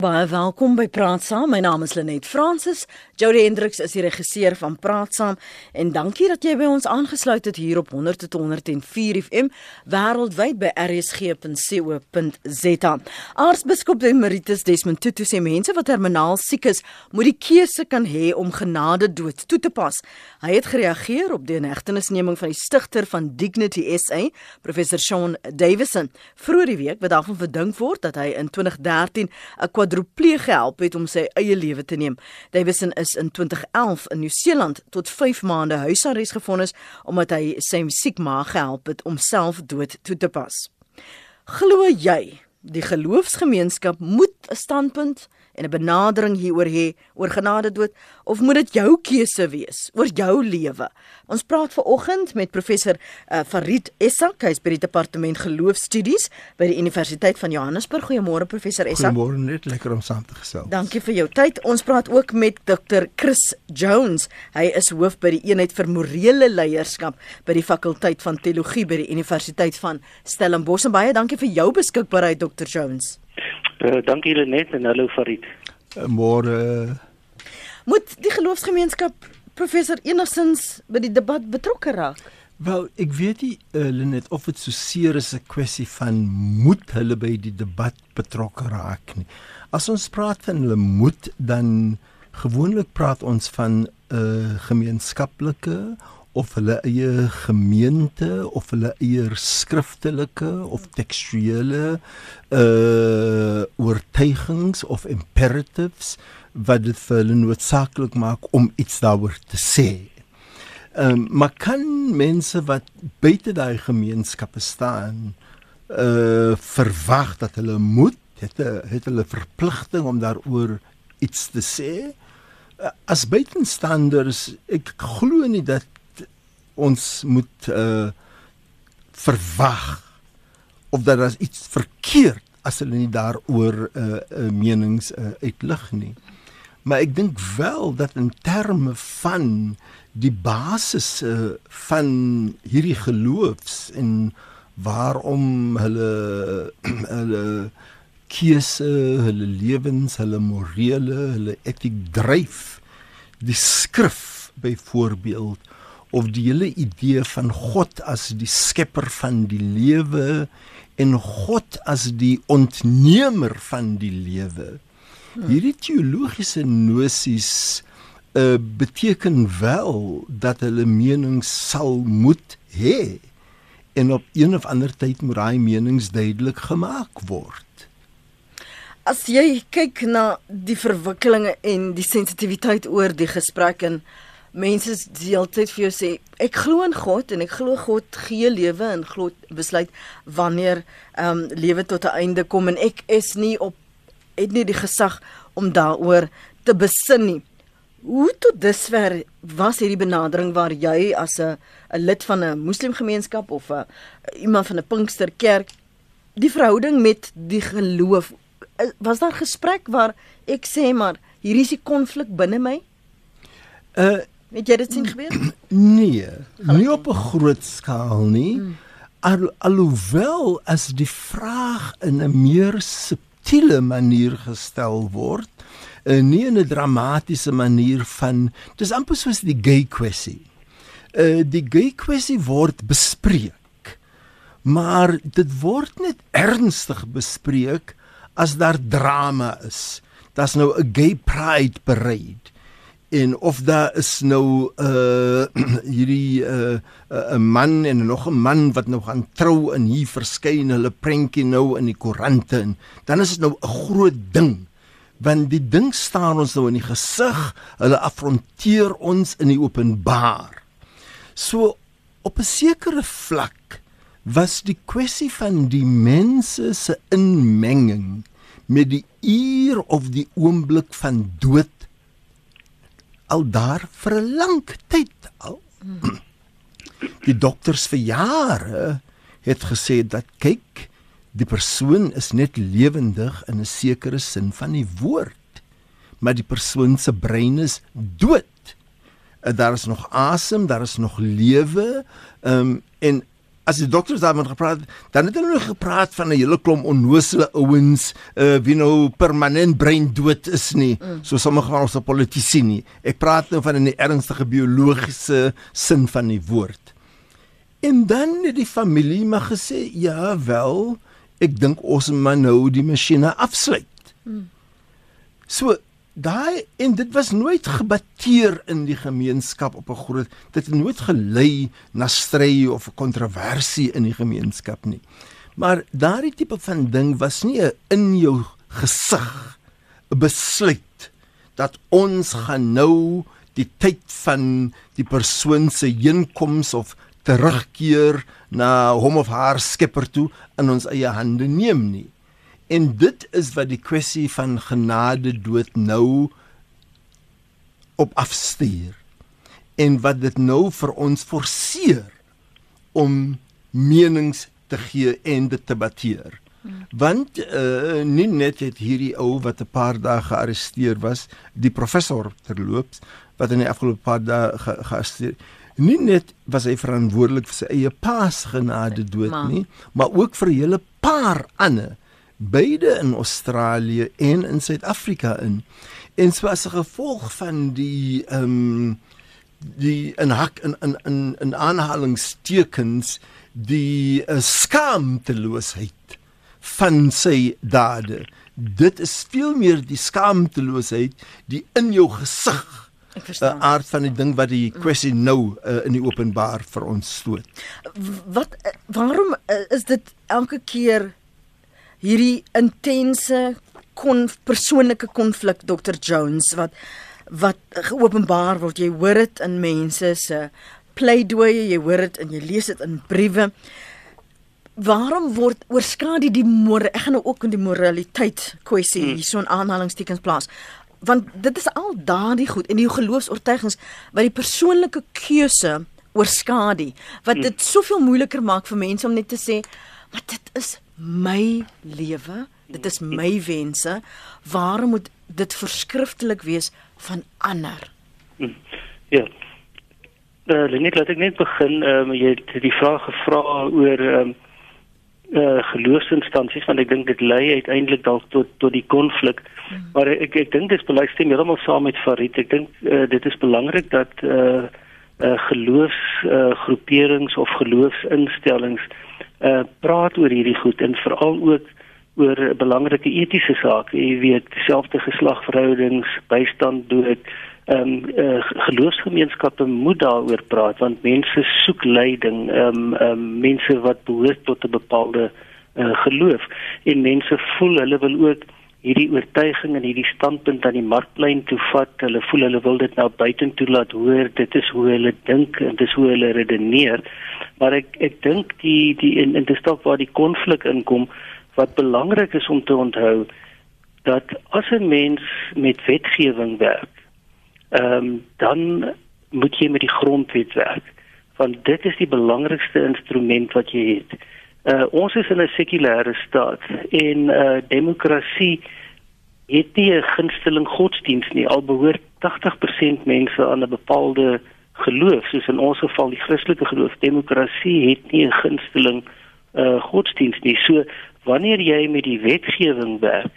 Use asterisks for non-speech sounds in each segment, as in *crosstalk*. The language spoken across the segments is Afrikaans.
Baie welkom by Praat Saam. My naam is Lenet Fransis. Jody Hendriks is die regisseur van Praat Saam en dankie dat jy by ons aangesluit het hier op 100.104 FM wêreldwyd by rsg.co.za. Aartsbiskop Emeritus Desmond Tutu sê mense wat terminaal siek is, moet die keuse kan hê om genade dood toe te pas. Hy het gereageer op die inhegtenisneming van die stigter van Dignity SA, professor Sean Davison, vroeër die week wat daarvan verdink word dat hy in 2013 'n quadripleeg gehelp het om sy eie lewe te neem. Davison is in 2011 in Nieu-Seeland tot 5 maande huisarrest gefonnis omdat hy sy siek ma gehelp het om self dood toe te pas. Glo jy die geloofsgemeenskap moet 'n standpunt en 'n benadering hieroor hê oor genade dood of moet dit jou keuse wees oor jou lewe? Ons praat ver oggend met professor uh, Farid Essak, hy is by die departement geloofstudies by die Universiteit van Johannesburg. Goeiemôre professor Essak. Goeiemôre, net lekker om saam te gesels. Dankie vir jou tyd. Ons praat ook met Dr. Chris Jones. Hy is hoof by die eenheid vir morele leierskap by die fakulteit van teologie by die Universiteit van Stellenbosch. En baie dankie vir jou beskikbaarheid Dr. Jones. Uh, dankie Lenet en hallo Farid. Uh, Môre moet die geloofsgemeenskap professor enigstens by die debat betrokke raak. Wel, ek weet nie uh, Lenet of dit so seer is 'n kwessie van moet hulle by die debat betrokke raak nie. As ons praat van hulle moet dan gewoonlik praat ons van 'n uh, gemeenskaplike of hulle eie gemeente of hulle eie skriftelike of tekstuele uh oortuigings of imperatives wat dit vir hulle noodsaaklik maak om iets daaroor te sê. Ehm um, maar kan mense wat buite daai gemeenskappe staan uh verwag dat hulle moet het, het hulle verpligting om daaroor iets te sê? As buitenstanders ek glo nie dat ons moet uh verwag of dat daar iets verkeerd as hulle nie daaroor uh, uh, menings uh, uitlig nie. Maar ek dink wel dat in terme van die basis uh, van hierdie geloofs en waarom hulle *clears throat* hulle keuse, hulle lewens, hulle morele, hulle etiek dryf, die skrif byvoorbeeld of die hele idee van God as die skepper van die lewe en God as die ontnemer van die lewe. Hierdie teologiese nosies uh, beteken wel dat hulle menings sal moet hê en op een of ander tyd moet daai menings duidelik gemaak word. As jy kyk na die verwikkelinge en die sensitiwiteit oor die gesprek en mense die hele tyd vir jou sê ek glo in God en ek glo God gee lewe en glo besluit wanneer ehm um, lewe tot 'n einde kom en ek is nie op het nie die gesag om daaroor te besin nie. Hoe tot dusver was hierdie benadering waar jy as 'n 'n lid van 'n moslimgemeenskap of 'n iemand van 'n Pinksterkerk die verhouding met die geloof was daar gesprek waar ek sê maar hier is die konflik binne my? Uh Het jy dit sien gebeur? Nee, nie op 'n groot skaal nie. Hmm. Al, alhoewel as die vraag in 'n meer subtiele manier gestel word, eh, nie in 'n dramatiese manier van dis amper soos die gay kwessie. Uh die gay kwessie word bespreek. Maar dit word net ernstig bespreek as daar drama is. Daar's nou 'n gay pride parade en of daar is nou uh *clears throat* hierdie uh 'n man en nog 'n man wat nou gaan trou en hier verskyn hulle prentjie nou in die koerante en dan is dit nou 'n groot ding. Want die ding staan ons nou in die gesig hulle afronteer ons in die openbaar. So op 'n sekere vlak was die kwessie van die mense se inmenging met die uur of die oomblik van dood al daar vir 'n lang tyd al. Die dokters vir jare het gesê dat kyk, die persoon is net lewendig in 'n sekere sin van die woord, maar die persoon se brein is dood. Daar is nog asem, daar is nog lewe, ehm um, en as die dokters daarmee gepraat, dan het hulle nog gepraat van 'n hele klomp onnoosele ouens, uh wie nou permanent brein dood is nie, mm. so sommige van ons politici nie. Ek praat nou van die ernstige biologiese sin van die woord. En dan het die familie maar gesê, ja wel, ek dink ons moet nou die masjiene afsluit. Mm. So daai en dit was nooit gebateer in die gemeenskap op 'n groot dit het nooit gelei na stry of 'n kontroversie in die gemeenskap nie. Maar daardie tipe van ding was nie 'n in jou gesig 'n besluit dat ons gaan nou die tyd van die persoon se heenkoms of terugkeer na hom of haar skepper toe in ons eie hande neem nie. En dit is wat die kwessie van genade dood nou op afstuur. En wat dit nou vir ons forceer om menings te gee en dit te debatteer. Hmm. Want uh, nie net het hierdie ou wat 'n paar dae gearresteer was, die professor terloops wat in die afgelope paar dae ge gearresteer. Nie net was hy verantwoordelik vir sy eie paas genade dood nie, maar ook vir 'n hele paar ander beide in Australië en in Suid-Afrika in. En so as 'n gevolg van die ehm um, die in hak in in in, in aanhalingstekens die uh, skaamteloosheid van sy dade. Dit is veel meer die skaamteloosheid die in jou gesig Ek verstaan. 'n aard van die ding wat die kwessie nou uh, in die openbaar vir ons stoot. Wat uh, waarom uh, is dit elke keer hierdie intense kon persoonlike konflik Dr Jones wat wat geopenbaar word jy hoor dit in mense se pleidooie jy hoor dit en jy lees dit in briewe waarom word oorskadu die môre ek gaan nou ook in die moraliteit kwessie hmm. hierso in aanhalingstekens plaas want dit is al daardie goed en die geloofs-oortuigings wat die persoonlike keuse oorskadu wat hmm. dit soveel moeiliker maak vir mense om net te sê maar dit is my lewe, dit is my wense. Waarom moet dit verskriftelik wees van ander? Hm. Ja. Uh, net laat ek net begin, um, jy het die vraag gevra oor ehm um, uh geloofsinstansies want ek dink dit lei uiteindelik dalk tot tot die konflik. Hmm. Maar ek ek dink dit is belangrik stem heeltemal saam met Farid. Ek dink uh, dit is belangrik dat uh uh geloofs uh groeperings of geloofsinstellings uh praat oor hierdie goed en veral ook oor belangrike etiese sake, jy weet, selfde geslagverhoudings, bystand dood. Ehm um, uh, geloofsgemeenskappe moet daaroor praat want mense soek leiding, ehm um, um, mense wat behoort tot 'n bepaalde uh, geloof. En mense voel hulle wil ook hierdie oortuiging en hierdie standpunt aan die markplein toe vat. Hulle voel hulle wil dit nou buitentoe laat hoor. Dit is hoe hulle dink en dis hoe hulle redeneer. Maar ek ek dink die die in in die stok waar die konflik inkom wat belangrik is om te onthou dat as 'n mens met wetgewing werk, ehm um, dan moet jy met die grondwet werk want dit is die belangrikste instrument wat jy het. Uh ons is in 'n sekulêre staat en uh demokrasie het nie 'n gunsteling godsdienst nie al behoort 80% mense aan 'n bepaalde geloof soos in ons geval die Christelike geloof. Demokrasie het nie 'n gunsteling uh godsdienst nie. So wanneer jy met die wetgewing werk,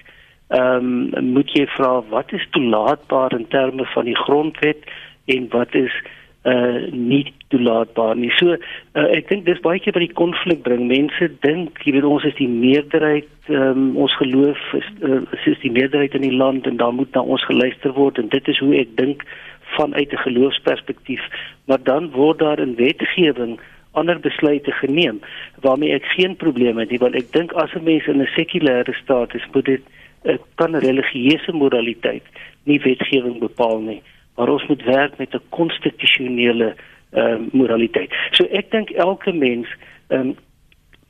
ehm um, moet jy vra wat is toelaatbaar in terme van die grondwet en wat is uh nie toelaatbaar nie. So uh, ek dink dis baie keer by die konflik bring. Mense dink, jy weet ons is die meerderheid, um, ons geloof is uh, is die meerderheid in die land en dan moet na ons geluister word en dit is hoe ek dink vanuit 'n geloofsperspektief. Maar dan word daar in wetgewing ander besluite geneem waarmee ek geen probleme het nie want ek dink as 'n mens in 'n sekulêre staat is, moet dit uh, kan religieuse moraliteit nie wetgewing bepaal nie maar ons moet werk met 'n konstitusionele ehm uh, moraliteit. So ek dink elke mens ehm um,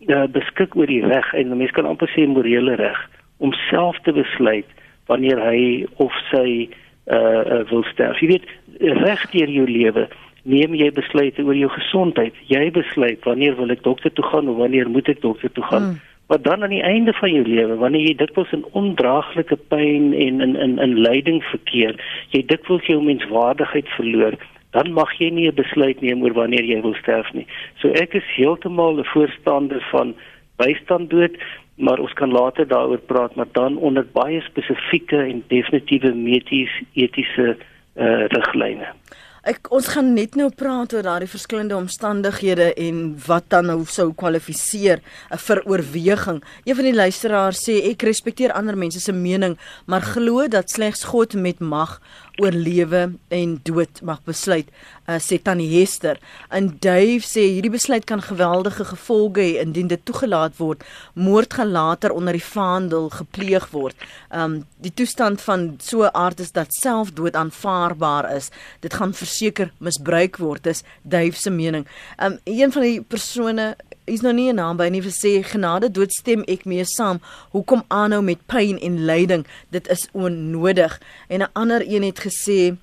uh, beskik oor die reg en 'n mens kan amper sê morele reg om self te besluit wanneer hy of sy eh uh, wil sterf. Jy weet reg deur jou lewe neem jy besluite oor jou gesondheid. Jy besluit wanneer wil ek dokter toe gaan of wanneer moet ek dokter toe gaan. Hmm. Maar dan aan die einde van jou lewe, wanneer jy dikwels in ondraaglike pyn en in in in lyding verkeer, jy dikwels jou menswaardigheid verloor, dan mag jy nie 'n besluit neem oor wanneer jy wil sterf nie. So ek is heeltemal 'n voorstander van bystand dood, maar ons kan later daaroor praat, maar dan onder baie spesifieke en definitiewe mediese etiese uh, riglyne. Ek ons gaan net nou praat oor daardie verskillende omstandighede en wat dan nou sou kwalifiseer uh, vir oorweging. Een van die luisteraars sê ek respekteer ander mense se mening, maar glo dat slegs God met mag oor lewe en dood mag besluit, uh, sê Tannie Hester. En Dave sê hierdie besluit kan geweldige gevolge hê indien dit toegelaat word. Moord gaan later onder die vaandel gepleeg word. Um die toestand van so 'n aard is dat selfdood aanvaarbaar is. Dit gaan verseker misbruik word, is Dave se mening. Um een van die persone is nou nie 'n naam by nie vir sê genade doodstem ek mee saam. Hoekom aanhou met pyn en lyding? Dit is onnodig. En 'n ander een het gesê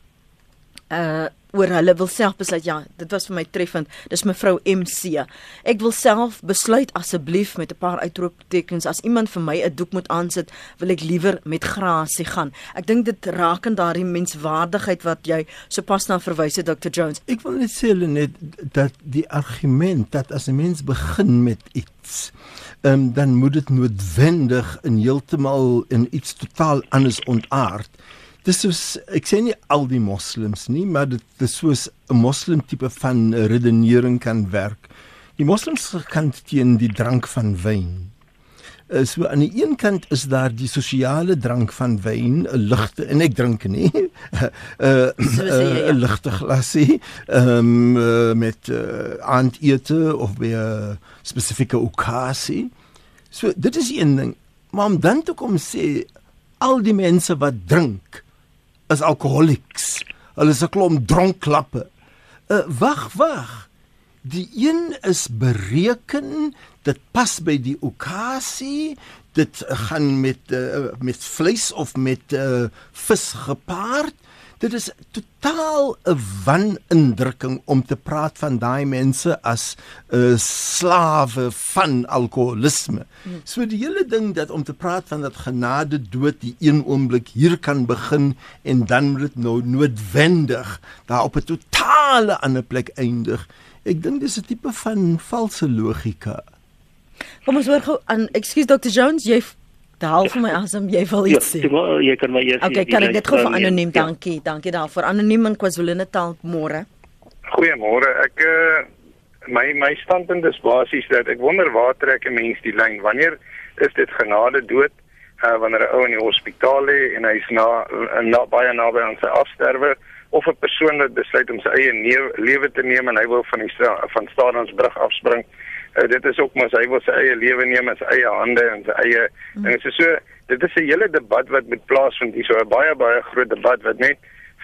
uh oor hulle wil self besluit ja dit was vir my treffend dis mevrou MC ek wil self besluit asseblief met 'n paar uitroeptekens as iemand vir my 'n doek moet aansit wil ek liewer met grasie gaan. Ek dink dit raak aan daardie menswaardigheid wat jy sopas na verwys het Dr Jones. Ek wil net sê net dat die argument dat as 'n mens begin met iets um, dan moet dit noodwendig in heeltemal in iets totaal anders ontaard dis soos ek sê nie al die moslems nie, maar dit is soos 'n moslem tipe van redenering kan werk. Die moslems kan teen die drank van wyn. Uh, so aan die een kant is daar die sosiale drank van wyn, 'n ligte en ek drink nie. 'n uh, 'n ligte glasie um, uh, met uh, aandete of weer spesifieke okasie. So dit is een ding. Maar om dan te kom sê al die mense wat drink is alkoholiks. Hulle is 'n klomp dronklappe. Uh, wag, wag. Die een is bereken, dit pas by die okasie, dit gaan met uh, met vleis of met uh, vis gepaard dit is totaal 'n wanindrukking om te praat van daai mense as 'n uh, slawe van alkoholisme. Hmm. So die hele ding dat om te praat van dat genade dood die een oomblik hier kan begin en dan moet dit nou noodwendig daar op 'n totale ander plek eindig. Ek dink dis 'n tipe van valse logika. Kom ons hoor gou aan, ekskuus Dr Jones, jy Daal vir my asem, jy wil iets ja, sê. Ja, jy kan my eers Okay, kan ek dit gou vir anoniem? Ja. Dankie. Dankie daarvoor. Anoniem in KwaZulu-Natal môre. Goeiemôre. Ek uh my my standpunt is basies dat ek wonder waar trek 'n mens die lyn? Wanneer is dit genade dood? Uh wanneer 'n ou in die hospitaal lê en hy's na, na baie naby aan sy afsterwe of 'n persoon wat besluit om sy eie lewe te neem en hy wil van die van Stadionsbrug afspring uh, dit is ook mos hy wil sy eie lewe neem in sy eie hande en sy eie mm. en so so dit is 'n hele debat wat met plaasvind hier so 'n baie baie groot debat wat net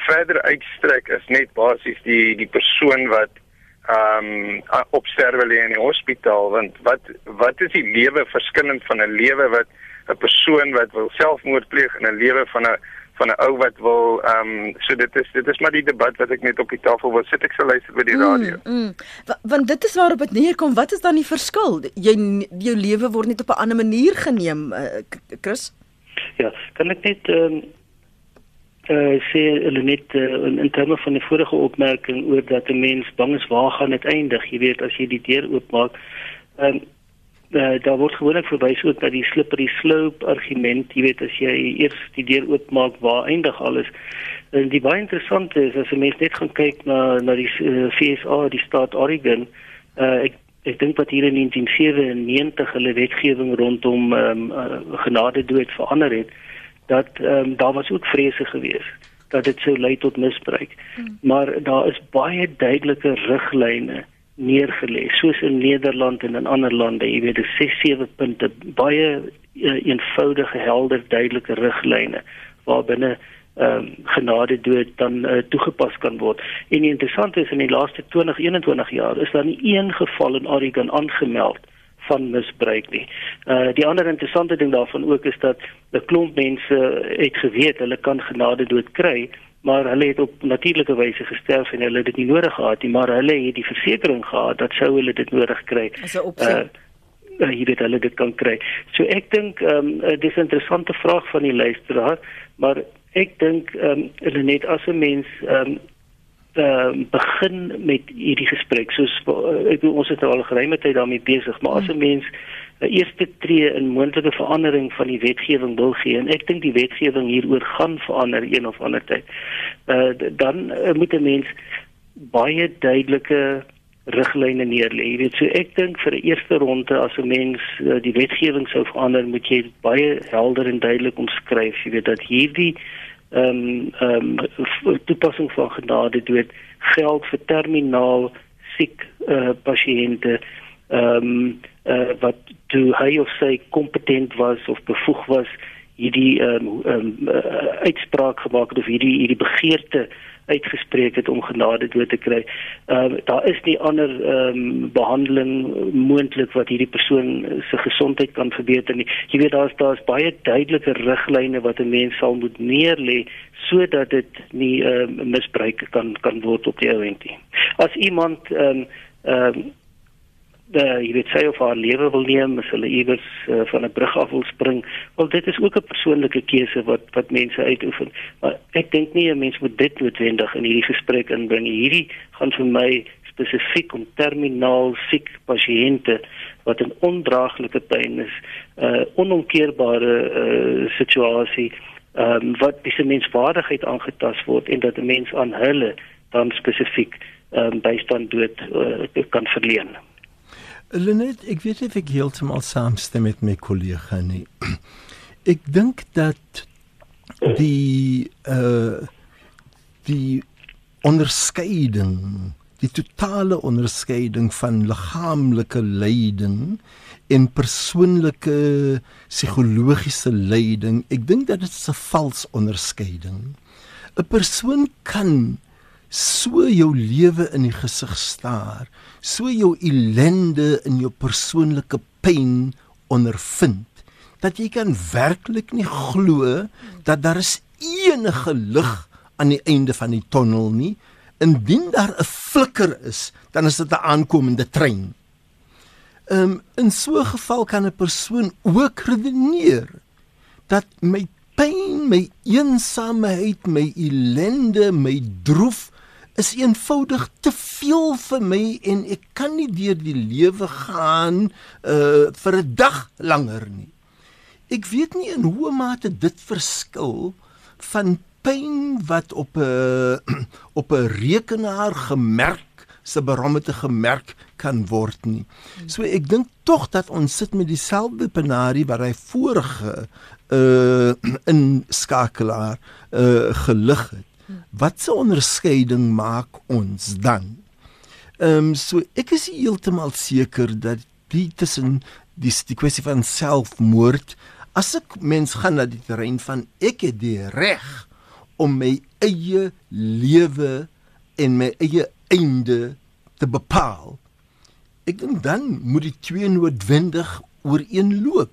verder uitstrek is net basies die die persoon wat ehm um, op sterwe lê in die hospitaal want wat wat is die lewe verskillend van 'n lewe wat 'n persoon wat wil selfmoord pleeg en 'n lewe van 'n van 'n ou wat wil ehm um, so dit is dit is maar die debat wat ek net op die tafel wil sit ek sal luister by die mm, radio. Mm, mm. Want dit is waarop dit neerkom. Wat is dan die verskil? Jy jou lewe word net op 'n ander manier geneem, uh, Chris? Ja, kan ek net ehm um, uh, sê hulle net uh, in, in terme van die vorige opmerking oor dat 'n mens bang is waar gaan dit eindig? Jy weet as jy die deur oopmaak, ehm um, uh, daar word gewoonlik verwys ook na die slippery slope argument, jy weet as jy eers die deur oopmaak waar eindig alles. En die baie interessante is as jy mens net gaan kyk na na die uh, eh, FSA, die staat Oregon, uh, ek ek dink wat hier in 1997 hulle wetgewing rondom ehm um, uh, genade dood verander het, dat ehm um, daar was ook vrese geweest dat dit sou lei tot misbruik. Hmm. Maar daar is baie duidelike riglyne neergelê soos in Nederland en in ander lande jy weet 6 7 punte baie uh, eenvoudige helder duidelike riglyne waarbinne ehm um, genade dood dan uh, toegepas kan word en die interessante is in die laaste 20 21 jaar is daar nie een geval in Oregon aangemeld van misbruik nie. Uh die ander interessante ding daarvan ook is dat 'n klomp mense het geweet hulle kan genade dood kry maar hulle het op natuurlike wyse gesterf en hulle het dit nie nodig gehad nie maar hulle het die versekering gehad dat sou hulle dit nodig kry. As 'n opsie. Uh, uh, jy weet hulle dit kan kry. So ek dink ehm um, dis 'n interessante vraag van die luisteraar, maar ek dink ehm um, hulle net as 'n mens ehm um, uh, begin met hierdie gesprek soos uh, ek bedoel ons het al geruime tyd daarmee besig maar as 'n mens 'n eerste tree in moontlike verandering van die wetgewing wil gee en ek dink die wetgewing hieroor gaan verander een of ander tyd uh, dan uh, moet 'n mens baie duidelike riglyne neerlê. Jy weet, so ek dink vir 'n eerste ronde as 'n mens uh, die wetgewing sou verander, moet jy baie helder en duidelik omskryf, jy weet dat hierdie ehm um, ehm um, toepassing van genade dood geld vir terminaal siek uh, pasiënte ehm um, uh, wat toe hy of sy kompetent was of bevoeg was hierdie ehm um, um, uh, uitspraak gemaak het of hierdie hierdie begeerte uitgespreek het om genade dood te kry. Ehm uh, daar is nie ander ehm um, behandeling moontlik wat hierdie persoon se gesondheid kan verbeter nie. Jy weet daar's daar's baie duidelike riglyne wat 'n mens sal moet neerlê sodat dit nie ehm um, misbruik kan kan word op die oomblik nie. As iemand ehm um, ehm um, uh, jy weet sy of haar lewe wil neem, as hulle iewers uh, van 'n brug af wil spring, wel dit is ook 'n persoonlike keuse wat wat mense uitoefen. Maar ek dink nie 'n mens moet dit noodwendig in hierdie gesprek inbring. Hierdie gaan vir my spesifiek om terminaal siek pasiënte wat 'n ondraaglike pyn is, 'n uh, onomkeerbare uh, situasie um, wat dis 'n menswaardigheid aangetast word en dat 'n mens aan hulle dan spesifiek ehm um, bystand dood uh, kan verleen. Lenet, ek weet nie of ek heeltemal saamstem met my kollega nie. *clears throat* Ek dink dat die uh die onderskeiding, die totale onderskeiding van liggaamlike lyding en persoonlike psigologiese lyding, ek dink dat dit 'n vals onderskeiding. 'n Persoon kan so jou lewe in die gesig staar, so jou ellende in jou persoonlike pyn ondervind dat jy kan werklik nie glo dat daar is enige lig aan die einde van die tonnel nie. Indien daar 'n flikker is, dan is dit 'n aankomende trein. Ehm um, in so 'n geval kan 'n persoon ook redeneer dat my pyn, my eensaamheid, my ellende, my droef is eenvoudig te veel vir my en ek kan nie deur die lewe gaan uh vir 'n dag langer nie. Ek weet nie in hoe mate dit verskil van pyn wat op 'n *clears throat* op 'n rekenaar gemerk se barometer gemerk kan word nie. So ek dink tog dat ons sit met dieselfde penarie wat hy vorige uh *clears throat* in skakelaar uh gelig het wat se onderskeiding maak ons dan? Ehm um, so ek is heeltemal seker dat die tussen die die kwessie van selfmoord as ek mens gaan na die terrein van ek het die reg om my eie lewe en my eie einde te bepaal. Ek dink dan moet die twee noodwendig ooreenloop.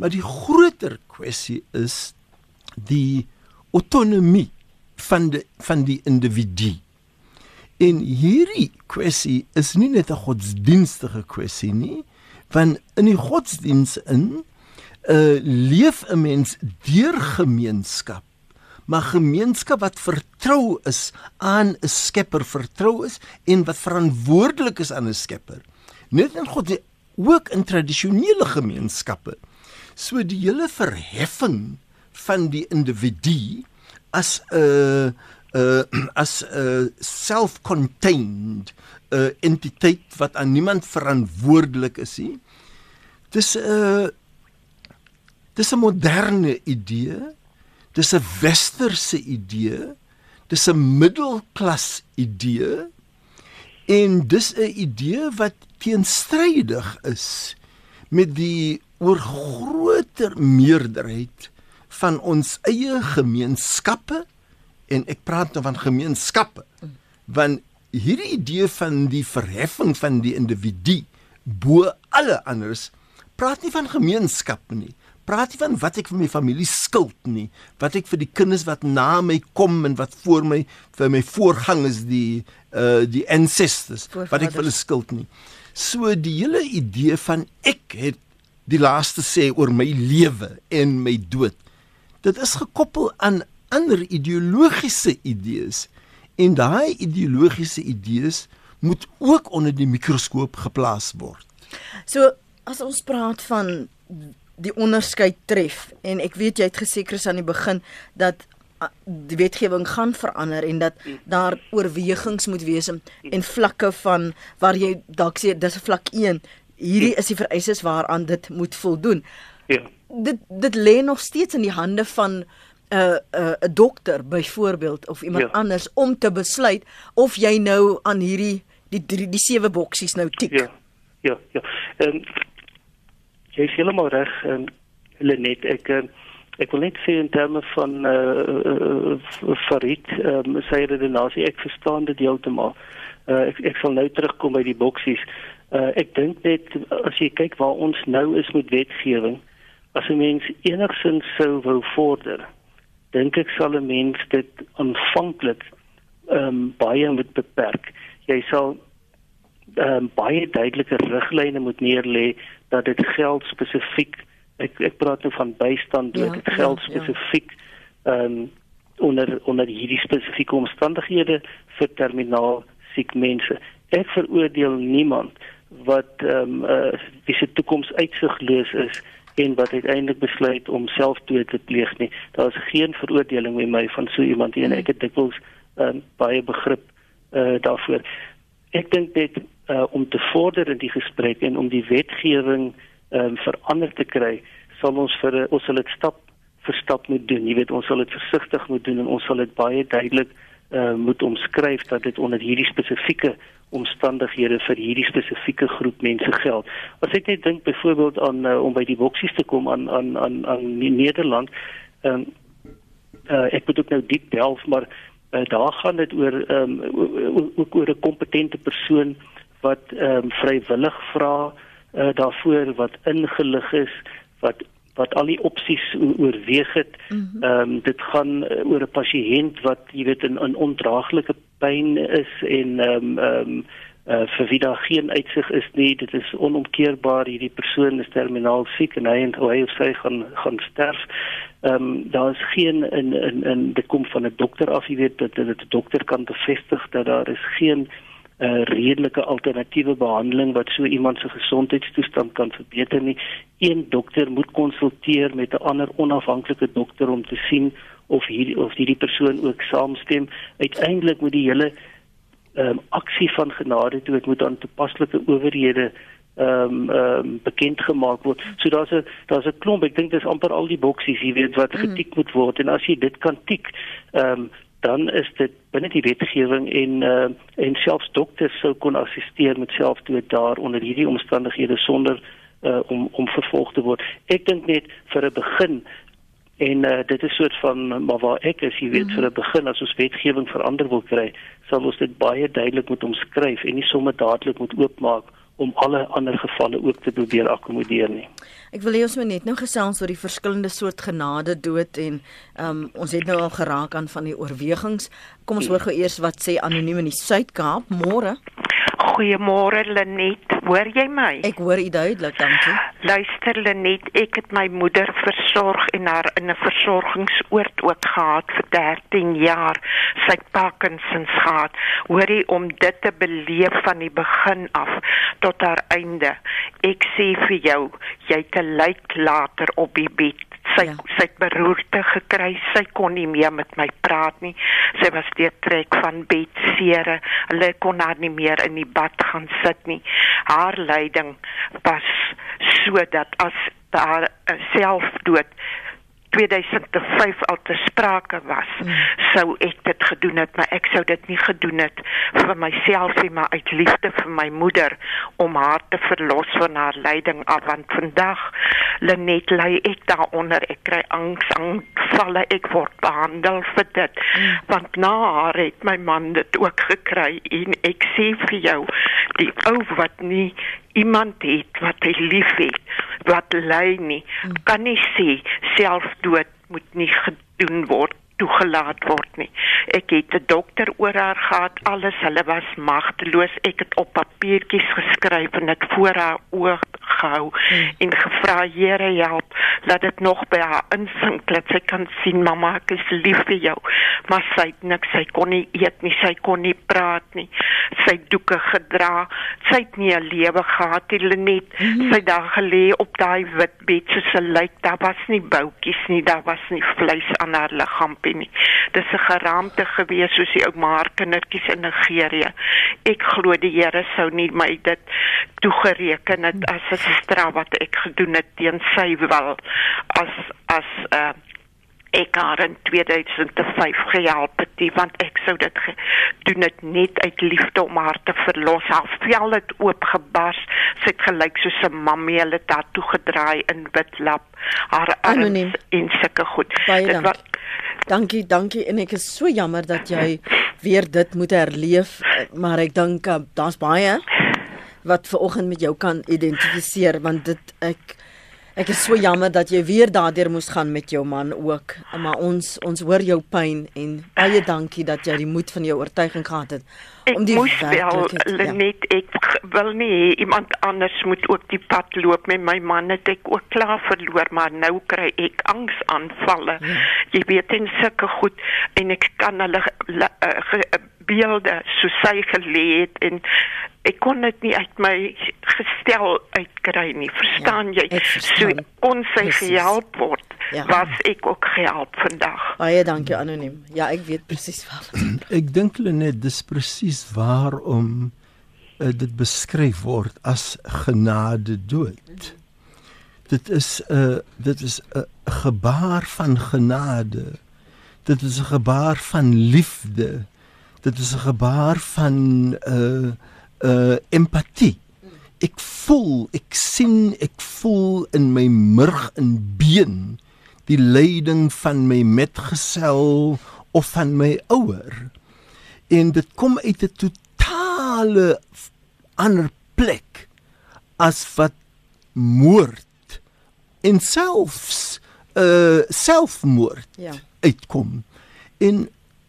Maar die groter kwessie is die autonomie van die van die individu. En hierdie kwessie is nie net 'n godsdienstige kwessie nie, want in die godsdiens in uh, leef 'n mens deur gemeenskap, maar gemeenskap wat vertrou is aan 'n Skepper, vertrou is en wat verantwoordelik is aan 'n Skepper. Net in God ook in tradisionele gemeenskappe. So die hele verheffing van die individu as 'n uh, uh, *clears throat* as 'n uh, self-contained uh, entiteit wat aan niemand verantwoordelik is nie. Dis 'n uh, dis 'n moderne idee. Dis 'n westerse idee. Dis 'n middelklas idee. En dis 'n idee wat teenstrydig is met die oor groter meerderheid van ons eie gemeenskappe en ek praat nou van gemeenskappe want hierdie idee van die verheffing van die individu bo alle anders praat nie van gemeenskap nie. Praat nie van wat ek vir my familie skuld nie wat ek vir die kinders wat na my kom en wat voor my vir my voorgangers die uh die ancestors wat ek vir hulle skuld nie. So die hele idee van ek het die laaste sê oor my lewe en my dood dit is gekoppel aan ander ideologiese idees En daai ideologiese idees moet ook onder die mikroskoop geplaas word. So as ons praat van die onderskeid tref en ek weet jy het gesê Chris aan die begin dat die wetgewing gaan verander en dat daar oorwegings moet wees en vlakke van waar jy dalk sê dis 'n vlak 1 hierdie is die vereistes waaraan dit moet voldoen. Ja. Dit dit lê nog steeds in die hande van 'n uh, 'n uh, 'n dokter byvoorbeeld of iemand ja. anders om te besluit of jy nou aan hierdie die die, die sewe boksies nou tik. Ja. Ja, ja. Ehm um, jy is heeltemal reg en Lenet ek uh, ek wil net sê in terme van eh uh, uh, Farid ehm um, sy redenasie ek verstaan dit heeltemal. Uh, ek ek sal nou terugkom by die boksies. Uh, ek dink net as jy kyk waar ons nou is met wetgewing, as 'n mens enigsins sou wou vorder, dink ek sal 'n mens dit aanvanklik ehm um, baie moet beperk. Jy sal ehm um, baie duidelike riglyne moet neerlê dat dit geld spesifiek ek ek praat nou van bystand ja, dit geld ja, spesifiek ehm ja. um, onder onder hierdie spesifieke omstandighede vir terminaal siek mense. Ek veroordeel niemand wat ehm um, uh, wie se toekoms uitsigloos is en wat uiteindelik besluit om selfdood te pleeg nie. Daar is geen veroordeling met my van so iemand nie en ek het dikwels um, baie begrip uh, daarvoor. Ek dink dit uh, om te vorder in die gesprek en om die wetgewing um, verander te kry, sal ons vir ons sal dit stap vir stap moet doen. Jy weet ons sal dit versigtig moet doen en ons sal dit baie duidelik uh, moet omskryf dat dit onder hierdie spesifieke omstandighede vir hierdie spesifieke groep mense geld. As ek net dink byvoorbeeld aan uh, om by die boksies te kom aan aan aan aan Nederland, um, uh, ek ook nou diep delf, maar uh, daar gaan dit oor um, ook oor 'n kompetente persoon wat ehm um, vrywillig vra uh, daarvoor wat ingelig is, wat wat al die opsies oorweeg het. Mhm. Ehm mm um, dit gaan uh, oor 'n pasiënt wat jy weet in 'n ondraaglike pyn is en ehm um, ehm um, uh, vir wie daar geen uitsig is nie. Dit is onomkeerbaar hierdie persoon is terminaal siek en hy en hy of sy gaan gaan sterf. Ehm um, daar is geen in in in dit kom van 'n dokter af, jy weet dat 'n dokter kan bevestig dat daar is geen 'n redelike alternatiewe behandeling wat so iemand se gesondheidstoestand kan verbeter nie. Een dokter moet konsulteer met 'n ander onafhanklike dokter om te sien of hierdie of hierdie persoon ook saamstem. Uiteindelik moet die hele ehm um, aksie van genade toe dit moet aan toepaslike owerhede ehm um, um, bekend gemaak word. So daar's 'n daar's 'n klomp, ek dink dis amper al die boksies, jy weet wat mm. getik moet word en as jy dit kan tik, ehm um, dan is dit binne die wetgewing en uh, en selfs dokters sou kon assisteer met selfdood daar onder hierdie omstandighede sonder uh, om om vervolg te word. Ek dink net vir 'n begin en uh, dit is soort van maar waar ek is, jy weet mm vir 'n begin as ons wetgewing verander wil kry, sal ons dit baie duidelik moet omskryf en nie sommer dadelik moet oopmaak om alle ander gevalle ook te probeer akkommodeer nie. Ek wil hê ons moet net nou gesels oor die verskillende soort genade dood en um, ons het nou al geraak aan van die oorwegings. Kom ons hoor gou eers wat sê anoniem in die Suid-Kaap môre. Goeiemôre Lenet, hoor jy my? Ek hoor u duidelik, dankie. Luister Lenet, ek het my moeder versorg en haar in 'n versorgingsoord ook gehad vir 13 jaar. Sy het Parkinsons gehad. Hoor jy om dit te beleef van die begin af tot haar einde. Ek sê vir jou, jy te lyk later op die bed sy ja. sy het beroerte gekry. Sy kon nie meer met my praat nie. Sy was deur trek van bedsere. Hulle kon haar nie meer in die bad gaan sit nie. Haar lyding was sodat as daar selfdood 2005 al te sprake was, mm. sou ek dit gedoen het, maar ek sou dit nie gedoen het vir myself nie, maar uit liefde vir my moeder om haar te verlos van haar lyding af want vandag Lenet ly ek daaronder, ek kry angsaanvalle, ek word behandel vir dit. Mm. Want na haar het my man dit ook gekry en ek sê vir jou, die ou wat nie iemand het wat hy liefhet, wat ly nie, hmm. kan nie sê selfdood moet nie gedoen word toegelaat word nie. Ek het 'n dokter oor haar gehad, alles, hulle was magteloos. Ek het op papiertjies geskryf en dit voor haar oë gehou mm. en gevra Here help laat dit nog by haar insink dat sy kan sien mamma ek is lief vir jou. Maar sy het niks sy kon nie eet nie sy kon nie praat nie. Sy doeke gedra. Sy het nie 'n lewe gehad nie net mm -hmm. sy daar gelê op daai wit bed soos 'n lijk. Daar was nie boutjies nie daar was nie vleis aan haar liggaampie nie. Dis 'n geraamte gewees soos die ou maar kindertjies in Nigerië. Ek glo die Here sou nie my dit toegereken het as 'n straf wat ek gedoen het teen sy wil as as uh, ek haar in 2005 gehelp het die, want ek sou dit doen dit net uit liefde om haar te verlos. Haar vel het oopgebars sy het gelyk soos 'n mammie hulle het haar toegedraai in wit lap. Haar arms en sulke goed. Dit was Dankie, dankie. En ek is so jammer dat jy weer dit moet herleef, maar ek dink uh, daar's baie wat ver oggend met jou kan identifiseer want dit ek Ek is so jammer dat jy weer daardeur moes gaan met jou man ook. Maar ons ons hoor jou pyn en baie dankie dat jy die moed van jou oortuiging gehad het om die moes wel net ja. ek wil nie iemand anders moet ook die pad loop met my man het ek ook klaar verloor maar nou kry ek angsaanvalle. Ja. Jy weet in sulke goed en ek kan hulle uh, beelde so sy gelê het en ek kon dit nie uit my gestel uitkry nie. Verstaan ja, jy? so ons sy gehelp word ja. was ek ook gehelp vandag. Baie dankie anoniem. Ja ek weet presies wat *clears throat* ek dink net dis presies waarom uh, dit beskryf word as genade dood. Dit is 'n uh, dit is 'n uh, gebaar van genade. Dit is 'n gebaar van liefde. Dit is 'n gebaar van 'n uh, uh empatie. Ek voel, ek sien, ek voel in my murg en been die lyding van my metgesel of van my ouer. En dit kom uit 'n totale ander plek as wat moord en selfs uh selfmoord ja. uitkom. En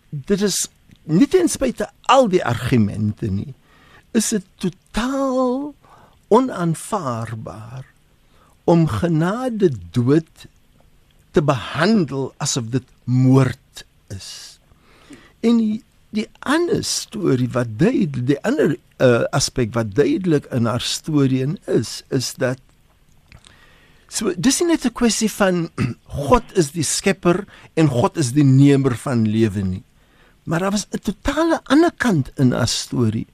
dit is nie ten spyte al die argumente nie is dit totaal onaanvaarbaar om genade dood te behandel asof dit moord is. En die, die ander storie wat duidelik die ander uh, aspek wat duidelik in haar storie is is dat so dis nie net 'n kwessie van *clears throat* God is die skepper en God is die nemer van lewe nie. Maar daar was 'n totale ander kant in haar storie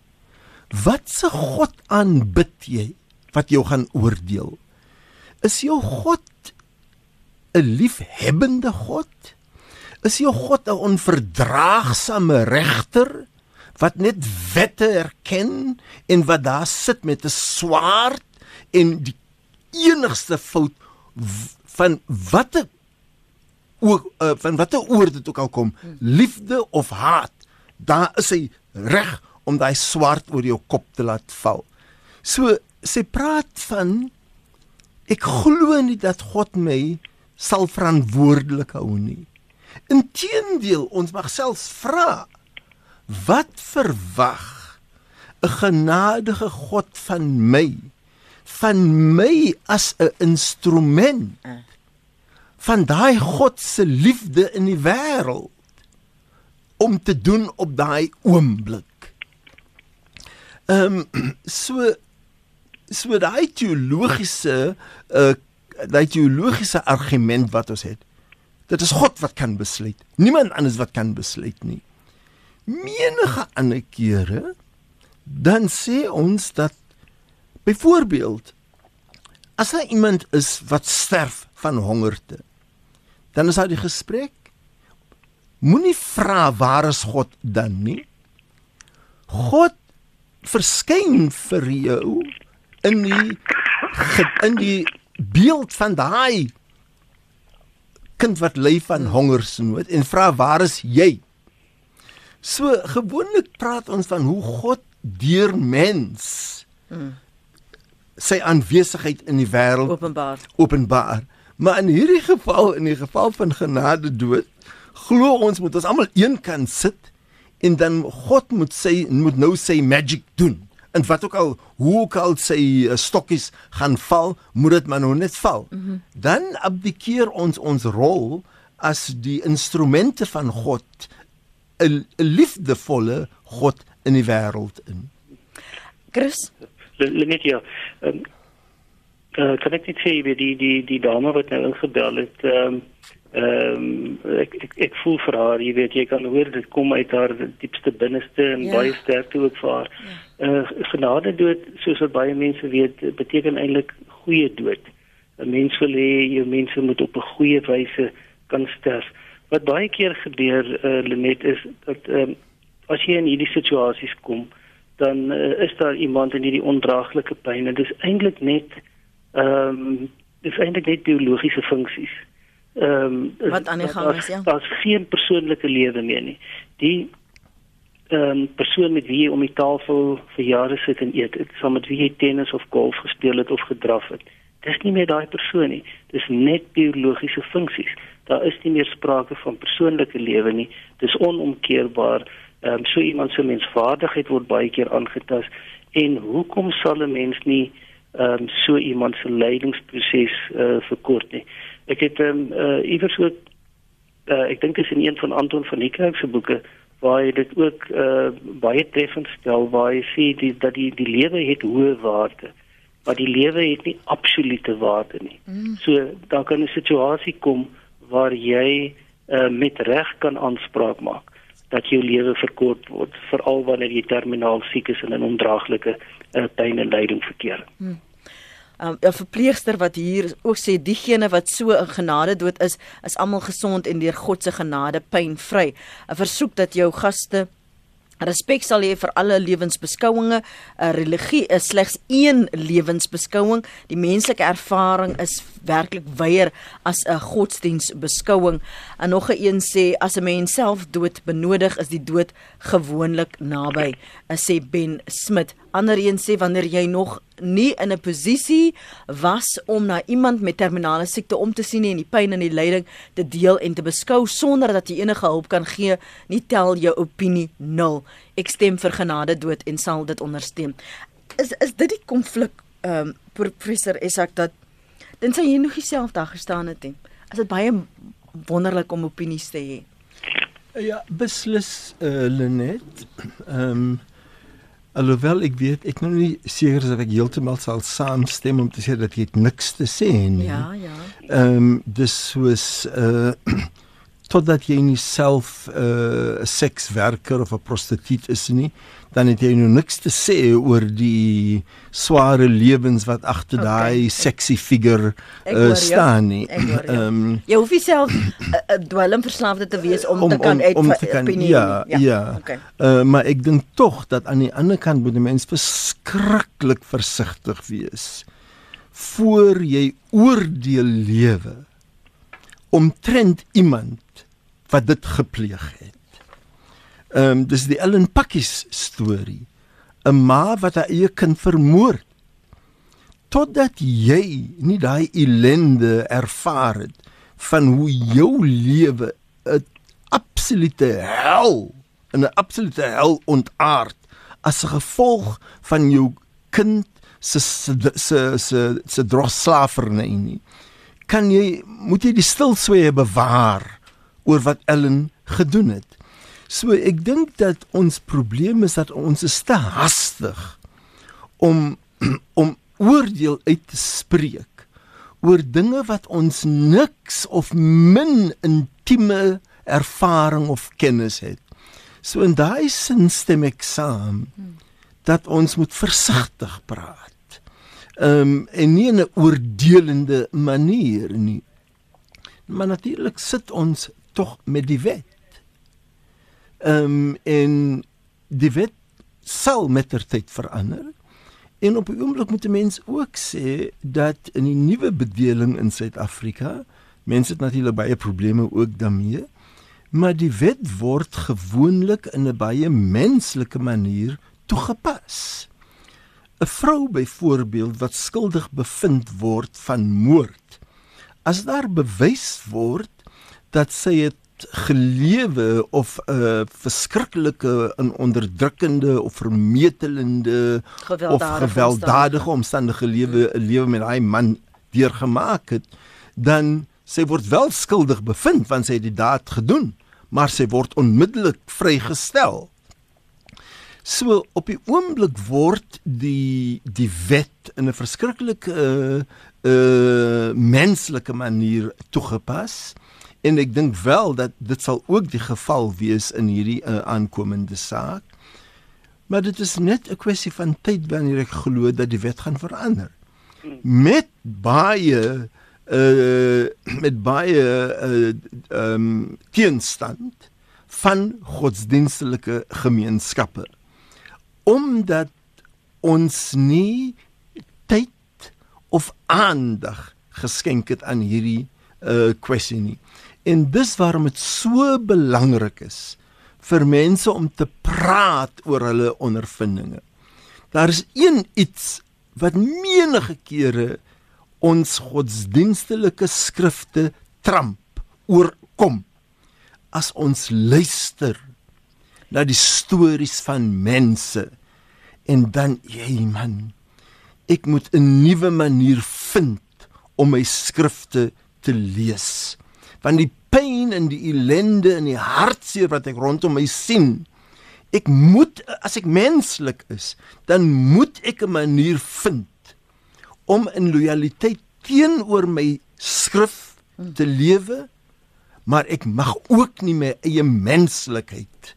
Wat se God aanbid jy wat jou gaan oordeel? Is jou God 'n liefhebbende God? Is jou God 'n onverdraagsame regter wat net wette erken en wat daar sit met 'n swaard en die enigste fout van watter ook uh, van watter oor dit ook al kom, liefde of haat, daar is hy reg om daai swart oor jou kop te laat val. So sy praat van ek glo nie dat God my sal verantwoordelik hou nie. Inteendeel, ons mag selfs vra wat verwag 'n genadige God van my van my as 'n instrument van daai God se liefde in die wêreld om te doen op daai oomblik Ehm um, *clears throat* so so daai teologiese uh daai teologiese argument wat ons het. Dit is God wat kan besluit. Niemand anders wat kan besluit nie. Menige ander kere dan sê ons dat byvoorbeeld as daar iemand is wat sterf van hongerte, dan is daar die gesprek moenie vra waar is God dan nie. God verskyn vir jou in die in die beeld van daai kind wat ly van hongersnood en vra waar is jy? So gewoonlik praat ons van hoe God deur mens sy aanwesigheid in die wêreld openbaar. Openbaar. Maar in hierdie geval, in die geval van genade dood, glo ons moet ons almal een kan sit en dan God moet sê moet nou sê magic doen En wat ook al hoe ook al sy uh, stokkies gaan val, moet dit maar nou net val. Mm -hmm. Dan abdikeer ons ons rol as die instrumente van God 'n liefdevolle God in die wêreld in. Chris, net ja. Um, uh, kan ek net sê wie die die die dame wat nou ingebel het ehm um, ehm um, ek, ek ek voel vir haar jy weet jy kan hoor dit kom uit haar diepste binneste en ja. baie sterk toe ook vir haar. Ja. Uh genade dood soos wat baie mense weet beteken eintlik goeie dood. 'n Mens wil hê jou mense moet op 'n goeie wyse kan sterf. Wat baie keer gebeur uh Lenet is dat ehm um, as jy in hierdie situasies kom dan uh, is daar iemand in hierdie ondraaglike pyn en dit is eintlik net ehm um, dis eintlik net biologiese funksies. Ehm um, wat aan die gang is ja. Daar's geen persoonlike lewe meer nie. Die ehm um, persoon met wie jy om die tafel vir jare sit en eet, het, saam met wie jy tennis of golf gespeel het of gedraf het. Dis nie meer daai persoon nie. Dis net biologiese funksies. Daar is nie meer sprake van persoonlike lewe nie. Dis onomkeerbaar. Ehm um, so iemand se menswaardigheid word baie keer aangetast en hoekom sal 'n mens nie ehm um, so iemand se lydingsproses uh, verkort nie. Ek het ehm um, uh, iewers ook uh, ek dink dit is in een van Anton van Niekerk se boeke waar hy dit ook uh, baie treffend stel waar hy sê die, dat die die lewe het hoë waarde maar die lewe het nie absolute waarde nie. Mm. So daar kan 'n situasie kom waar jy uh, met reg kan aanspraak maak dat jou lewe verkort word veral wanneer jy terminaal siek is en in ondraaglike uh, pyn en lyding verkeer. Hmm um, 'n verpleegster wat hier ook sê diegene wat so 'n genade dood is, is almal gesond en deur God se genade pynvry. 'n Versoek dat jou gaste Respek sal hê vir alle lewensbeskouinge. 'n Religie is slegs een lewensbeskouing. Die menslike ervaring is werklik wyeer as 'n godsdiensbeskouing. En nog 'n een sê as 'n mens self dood benodig, is die dood gewoonlik naby. Sê Ben Smit. Ander een sê wanneer jy nog nie in 'n posisie was om na iemand met terminale siekte om te sien en die pyn en die lyding te deel en te beskou sonder dat jy enige hulp kan gee, nie tel jou opinie nul. Ek stem vir genade dood en sal dit ondersteun. Is is dit die konflik ehm um, professor Isak dat dan sê jy nog jouself daar gestaan het. Is dit baie wonderlik om opinies te hê? Ja, beslis uh, Lenet. Ehm um, Alhoewel ek weet ek nou nie seker is of ek heeltemal sal saamstem om te sê dat jy niks te sê nie. Ja, ja. Ehm um, dis soos uh totdat jy nie self 'n uh, sekswerker of 'n prostituut is nie, dan het jy nou niks te sê oor die sware lewens wat agter okay. daai sexy figure uh, staan nie. Ehm um, jy hoef self 'n uh, uh, dwelmverslaafde te wees om, om te kan uit om te kan ja, ja. ja. Okay. Uh, maar ek dink tog dat aan die ander kant moet 'n mens verskriklik versigtig wees voor jy oordeel lewe omtrent iemand wat dit gepleeg het. Ehm um, dis die Ellen Pakkies storie. 'n Ma wat haar eie kind vermoor. Totdat jy nie daai ellende ervaar het van hoe jou lewe 'n absolute hel, 'n absolute hel ontaard as gevolg van jou kind se se se se, se drosslaafernye nie. Kan jy moet jy die stilsweye bewaar oor wat Ellen gedoen het. So ek dink dat ons probleem is dat ons is te hastig om *clears throat* om oordeel uit te spreek oor dinge wat ons niks of min intieme ervaring of kennis het. So in daai sin stem ek saam dat ons moet versigtig praat. Ehm um, en nie in 'n oordelende manier nie. Maar natuurlik sit ons tog met die wet Ehm um, en die wet sal met ter tyd verander. En op 'n oomblik moet 'n mens ook sê dat in die nuwe bedeling in Suid-Afrika, mense het natuurlik baie probleme ook daarmee, maar die wet word gewoonlik in 'n baie menslike manier toegepas. 'n Vrou byvoorbeeld wat skuldig bevind word van moord, as daar bewys word dat sy 'n gelewe of 'n uh, verskriklike en onderdrukkende of vermetelende of gewelddadige omstandige lewe 'n lewe met daai man deurgemaak het, dan sy word wel skuldig bevind want sy het die daad gedoen, maar sy word onmiddellik vrygestel. So op die oomblik word die die wet in 'n verskriklike uh, uh menslike manier toegepas en ek dink wel dat dit sal ook die geval wees in hierdie uh, aankomende saak. Maar dit is net 'n kwessie van tyd wanneer ek glo dat die wet gaan verander. Met baie uh met baie uh um teenstand van godsdienstelike gemeenskappe. Omdat ons nie tyd of aandag geskenk het aan hierdie uh kwessie nie. En dis waarom dit so belangrik is vir mense om te praat oor hulle ondervindinge. Daar is een iets wat menige kere ons godsdienstelike skrifte tramp oorkom as ons luister na die stories van mense en dan jy man ek moet 'n nuwe manier vind om my skrifte te lees want die pyn en die ellende en die hartseer wat ek rondom my sien. Ek moet as ek menslik is, dan moet ek 'n manier vind om in lojaliteit teenoor my skrif te lewe, maar ek mag ook nie my eie menslikheid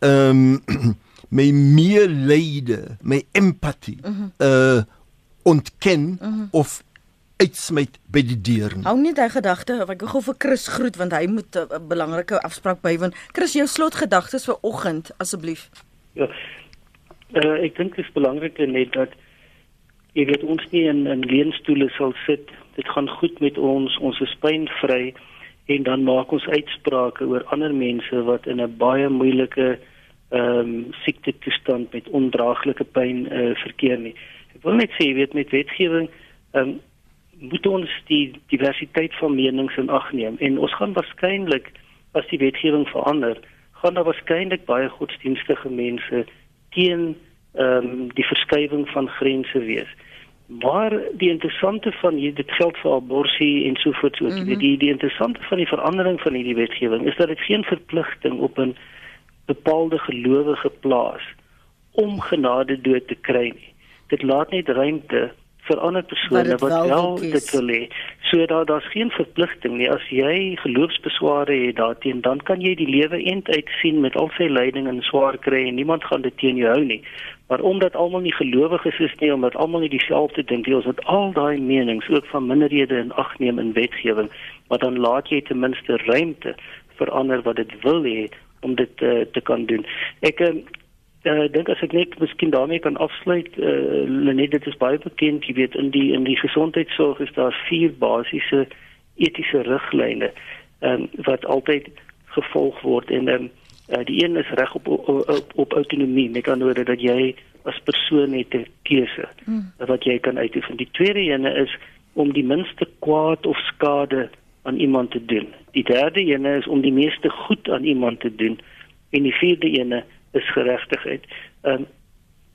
ehm um, *clears throat* my meelede, my empatie uh -huh. uh ontken uh -huh. of uitsmyt by die deur nie. Hou net hy gedagte, ek gou vir Chris groet want hy moet 'n belangrike afspraak bywoon. Chris, jou slotgedagtes vir oggend asseblief. Ja. Uh, ek dink dit is belangrik net dat jy weet ons nie in in leenstoele sal sit. Dit gaan goed met ons, ons is pynvry en dan maak ons uitsprake oor ander mense wat in 'n baie moeilike ehm um, siekte toestand met ondraaglike pyn uh, verkeer nie. Ek wil net sê jy weet met wetgewing ehm um, moet ons die diversiteit van menings in ag neem en ons gaan waarskynlik as die wetgewing verander, gaan daar waarskynlik baie godsdienstige mense teen ehm um, die verskywing van grense wees. Maar die interessante van hier dit geld vir abortus en so voort so mm -hmm. die die interessante van die verandering van hierdie wetgewing is dat dit geen verpligting op 'n bepaalde gelowige plaas om genade dood te kry nie. Dit laat net ruimte vir ander persone wat wel, dit wil hê. So daar daar's geen verpligting nie. As jy geloofsbesware het daarteen, dan kan jy die lewe eind uit sien met al sy lyding en swaar kry en niemand gaan dit teen jou hou nie. Maar omdat almal nie gelowiges is nie, omdat almal nie dieselfde dink nie, ons het al daai menings ook van minderhede in ag neem in wetgewing, maar dan laat jy ten minste ruimte vir ander wat dit wil hê om dit uh, te kan doen. Ek uh, uh, dink as ek net miskien daarmee kan afsluit, uh, Lenet dit is baie bekend, jy weet in die in die gesondheidsorg is daar vier basiese etiese riglyne um, wat altyd gevolg word en um, uh, die een is reg op, op op op autonomie, met ander woorde dat jy as persoon het 'n keuse hmm. wat jy kan uitoefen. Die tweede ene is om die minste kwaad of skade aan iemand te doen. Die derde ene is om die meeste goed aan iemand te doen en die vierde ene is geregtigheid. Ehm um,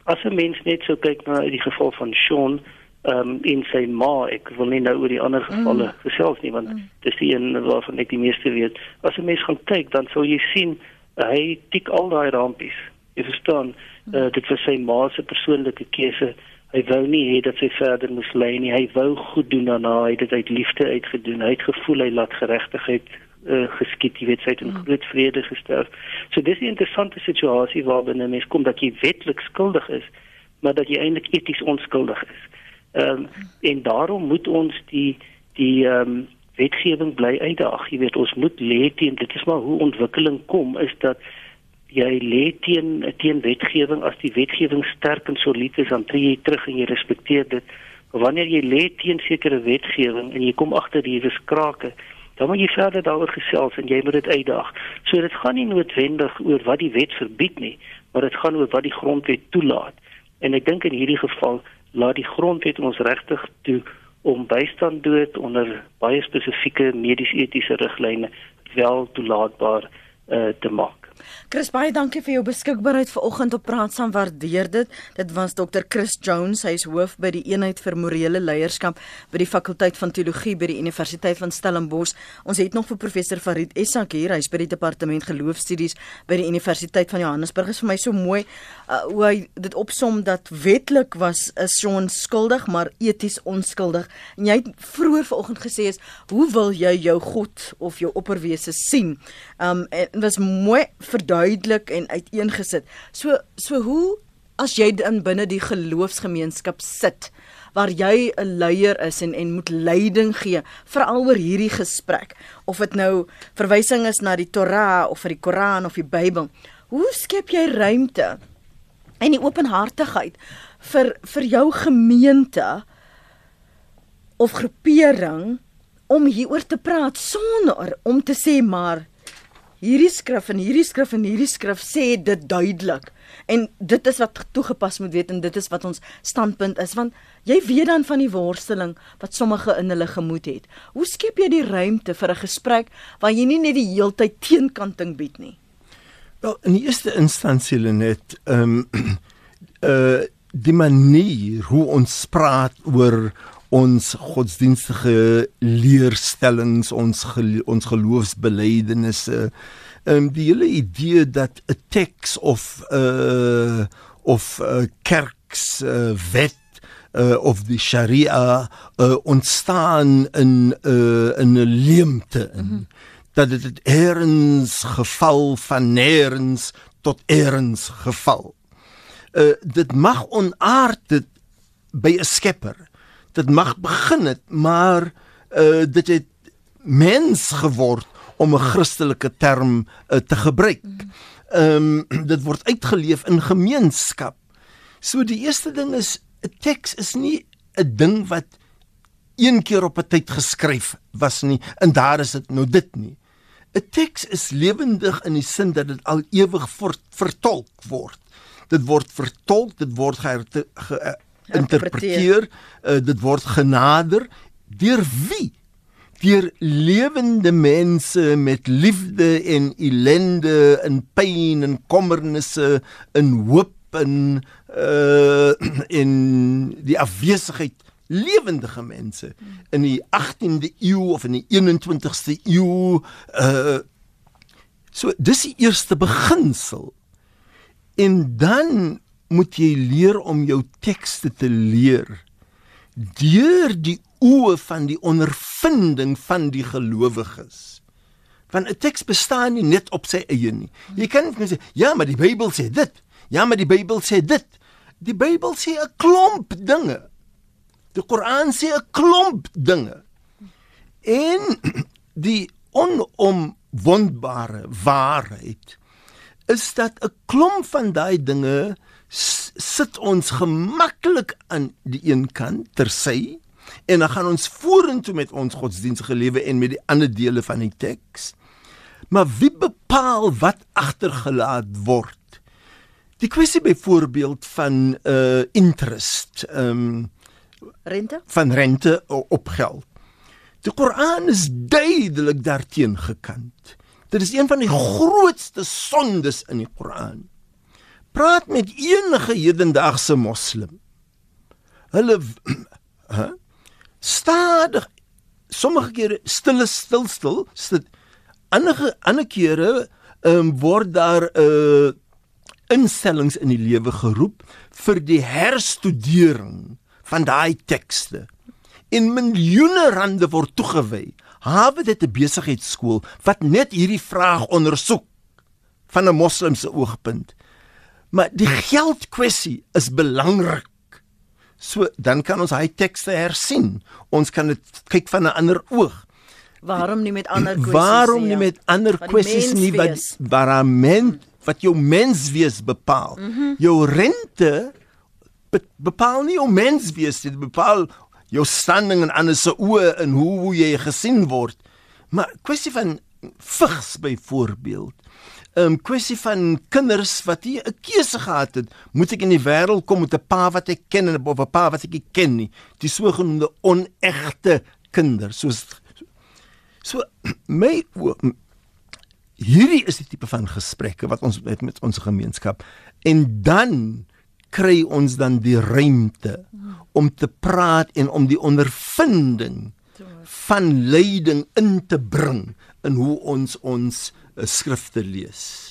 as 'n mens net so kyk na die geval van Sean ehm um, in sy ma, ek wil nie nou oor die ander gevalle mm. gesels nie want mm. dis die een waarvan ek die meeste weet. As 'n mens gaan kyk, dan sal jy sien hy tik al daai rampies. Jy verstaan, mm. uh, dit was sy ma se persoonlike keuse. Hy wou nie hê dat sy verder moes lê nie. Hy wou goed doen aan haar, hy het dit uit liefde uitgedoen. Hy het gevoel hy laat geregtigheid uh, geskied, jy weet sy het in mm. groot vrede gesterf. So dis 'n interessante situasie waarbinne mens kom dat jy wetlik skuldig is, maar dat jy eintlik eties onskuldig is. Ehm um, en daarom moet ons die die ehm um, wetgewing bly uitdaag. Jy weet ons moet lê teen dit is maar hoe ontwikkeling kom is dat jy lê teen teen wetgewing as die wetgewing sterk en solied is dan tree jy terug en jy respekteer dit. Maar wanneer jy lê teen sekere wetgewing en jy kom agter hier is krake dan moet jy verder daaroor gesels en jy moet dit uitdaag. So dit gaan nie noodwendig oor wat die wet verbied nie, maar dit gaan oor wat die grondwet toelaat. En ek dink in hierdie geval laat die grondwet ons regtig toe om bystand dood onder baie spesifieke medies-etiese riglyne wel toelaatbaar uh, te maak. Chris baie dankie vir jou beskikbaarheid vanoggend op Praat saam waardeer dit. Dit was Dr Chris Jones, hy is hoof by die eenheid vir morele leierskap by die fakulteit van teologie by die Universiteit van Stellenbosch. Ons het nog vir professor Farid Essak hier, hy's by die departement geloofstudies by die Universiteit van Johannesburg. Is vir my so mooi uh, hoe hy dit opsom dat wetlik was is Sean skuldig, maar eties onskuldig. En jy het vroeër vanoggend gesê is, hoe wil jy jou God of jou opperwese sien? Um en was mooi verduidelik duidelik en uiteengesit. So so hoe as jy in binne die geloofsgemeenskap sit waar jy 'n leier is en en moet leiding gee veral oor hierdie gesprek of dit nou verwysing is na die Torah of vir die Koran of die Bybel. Hoe skep jy ruimte en die openhartigheid vir vir jou gemeente of groepering om hieroor te praat sonder om te sê maar hierdie skrif en hierdie skrif en hierdie skrif sê dit duidelik en dit is wat toegepas moet word en dit is wat ons standpunt is want jy weet dan van die worsteling wat sommige in hulle gemoed het. Hoe skep jy die ruimte vir 'n gesprek waar jy nie net die heeltyd teenkanting bied nie? Wel, in die eerste instansie net ehm um, *clears throat* uh die manier hoe ons praat oor ons godsdienstige leerstellings, ons gel ons geloofsbelijdenisse. Ehm um, die hele idee dat 'n teks of 'n uh, of 'n uh, kerks uh, wet uh, of die sharia uh, ontstaan in uh, in 'n leemte in mm -hmm. dat dit eers geval van nêrens tot eers geval. Uh, dit mag onaard by 'n skepper dit mag begin het, maar uh dit het mens geword om 'n Christelike term uh, te gebruik. Ehm um, *clears throat* dit word uitgeleef in gemeenskap. So die eerste ding is 'n teks is nie 'n ding wat een keer op 'n tyd geskryf was nie en daar is dit nou dit nie. 'n Teks is lewendig in die sin dat dit al ewig vertolk word. Dit word vertolk, dit word ge, ge, interpreteer, uh, dit word genader deur wie? Deur lewende mense met liefde en ellende en pyn en kommernisse en hoop en *clears throat* uh in die afwesigheid lewendige mense in die 18de eeu of in die 21ste eeu uh so dis die eerste beginsel en dan moet jy leer om jou tekste te leer deur die oë van die ondervinding van die gelowiges. Want 'n teks bestaan nie net op sy eie nie. Jy kan nie sê ja, maar die Bybel sê dit. Ja, maar die Bybel sê dit. Die Bybel sê 'n klomp dinge. Die Koran sê 'n klomp dinge. En *clears throat* die onomwondbare waarheid is dat 'n klomp van daai dinge sit ons gemaklik aan die een kant tersy en dan gaan ons vorentoe met ons godsdienstige lewe en met die ander dele van die teks. Maar wie bepaal wat agtergelaat word? Die kwessie byvoorbeeld van uh interest, ehm um, rente? Van rente op geld. Die Koran is duidelik daarteen gekant. Dit is een van die grootste sondes in die Koran praat met enige hedendaagse moslim. Hulle hè *clears throat* stadig sommige kere stil stil stil stil ander ander kere um, word daar 'n uh, instellings in die lewe geroep vir die herstudering van daai tekste. In miljoene rande word toegewy. Hawe dit 'n besigheidskool wat net hierdie vraag ondersoek van 'n moslimse oogpunt. Maar die geldkwessie is belangrik. So dan kan ons hy tekste hersien. Ons kan dit kyk van 'n ander oog. Waarom nie met ander kwessies? Waarom nie ja. met ander kwessies nie wat waarament wat jou menswees bepaal. Mm -hmm. Jou rente be, bepaal nie jou menswees dit bepaal jou standing en ander se oë en hoe hoe jy gesien word. Maar kwessie van vigs byvoorbeeld 'n um, kwessie van kinders wat nie 'n keuse gehad het, moet ek in die wêreld kom met 'n pa wat ek ken en 'n pa wat ek nie ken nie. Die sogenaamde onegte kinders, soos so my hierdie is die tipe van gesprekke wat ons het met ons gemeenskap. En dan kry ons dan die ruimte om te praat en om die ondervinding van lyding in te bring in hoe ons ons skrifte lees.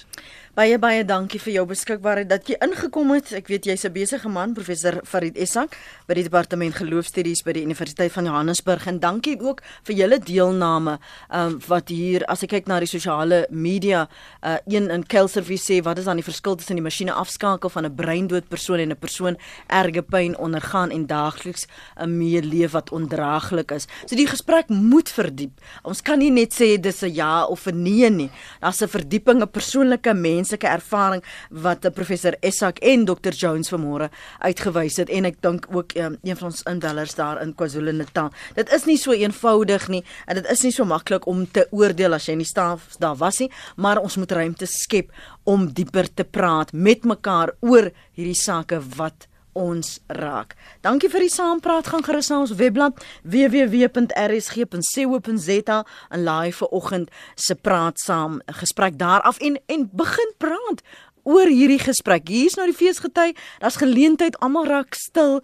Baie baie dankie vir jou beskikbaarheid dat jy ingekom het. Ek weet jy's 'n besige man, professor Farid Essak by die departement geloofstudies by die Universiteit van Johannesburg en dankie ook vir julle deelname. Ehm um, wat hier as ek kyk na die sosiale media, uh een in Kelservie sê wat is dan die verskil tussen die masjiene afskakel van 'n breindood persoon en 'n persoon erge pyn ondergaan en daagliks 'n mee leef wat ondraaglik is. So die gesprek moet verdiep. Ons kan nie net sê dis 'n ja of 'n nee nie. Daar's 'n verdieping, 'n persoonlike mens menslike ervaring wat eh, professor Essak en Dr Jones vanmôre uitgewys het en ek dink ook um, een van ons indellers daar in KwaZulu-Natal. Dit is nie so eenvoudig nie en dit is nie so maklik om te oordeel as jy nie staaf daar was nie, maar ons moet ruimte skep om dieper te praat met mekaar oor hierdie sake wat ons raak. Dankie vir die saampraat. Gaan gerus na ons webblad www.rsg.co.za en live vanoggend se praat saam gesprek daar af en en begin praat oor hierdie gesprek. Hier's nou die feesgety. Daar's geleentheid. Almal raak stil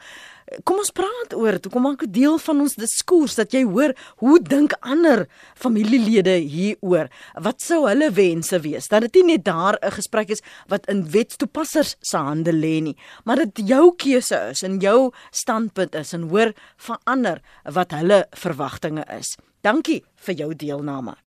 kom ons praat oor dit. Kom maak 'n deel van ons diskurs dat jy hoor hoe dink ander familielede hieroor. Wat sou hulle wense wees? Dat dit nie net daar 'n gesprek is wat in wetstoepassers se hande lê nie, maar dit jou keuse is en jou standpunt is en hoor van ander wat hulle verwagtinge is. Dankie vir jou deelname.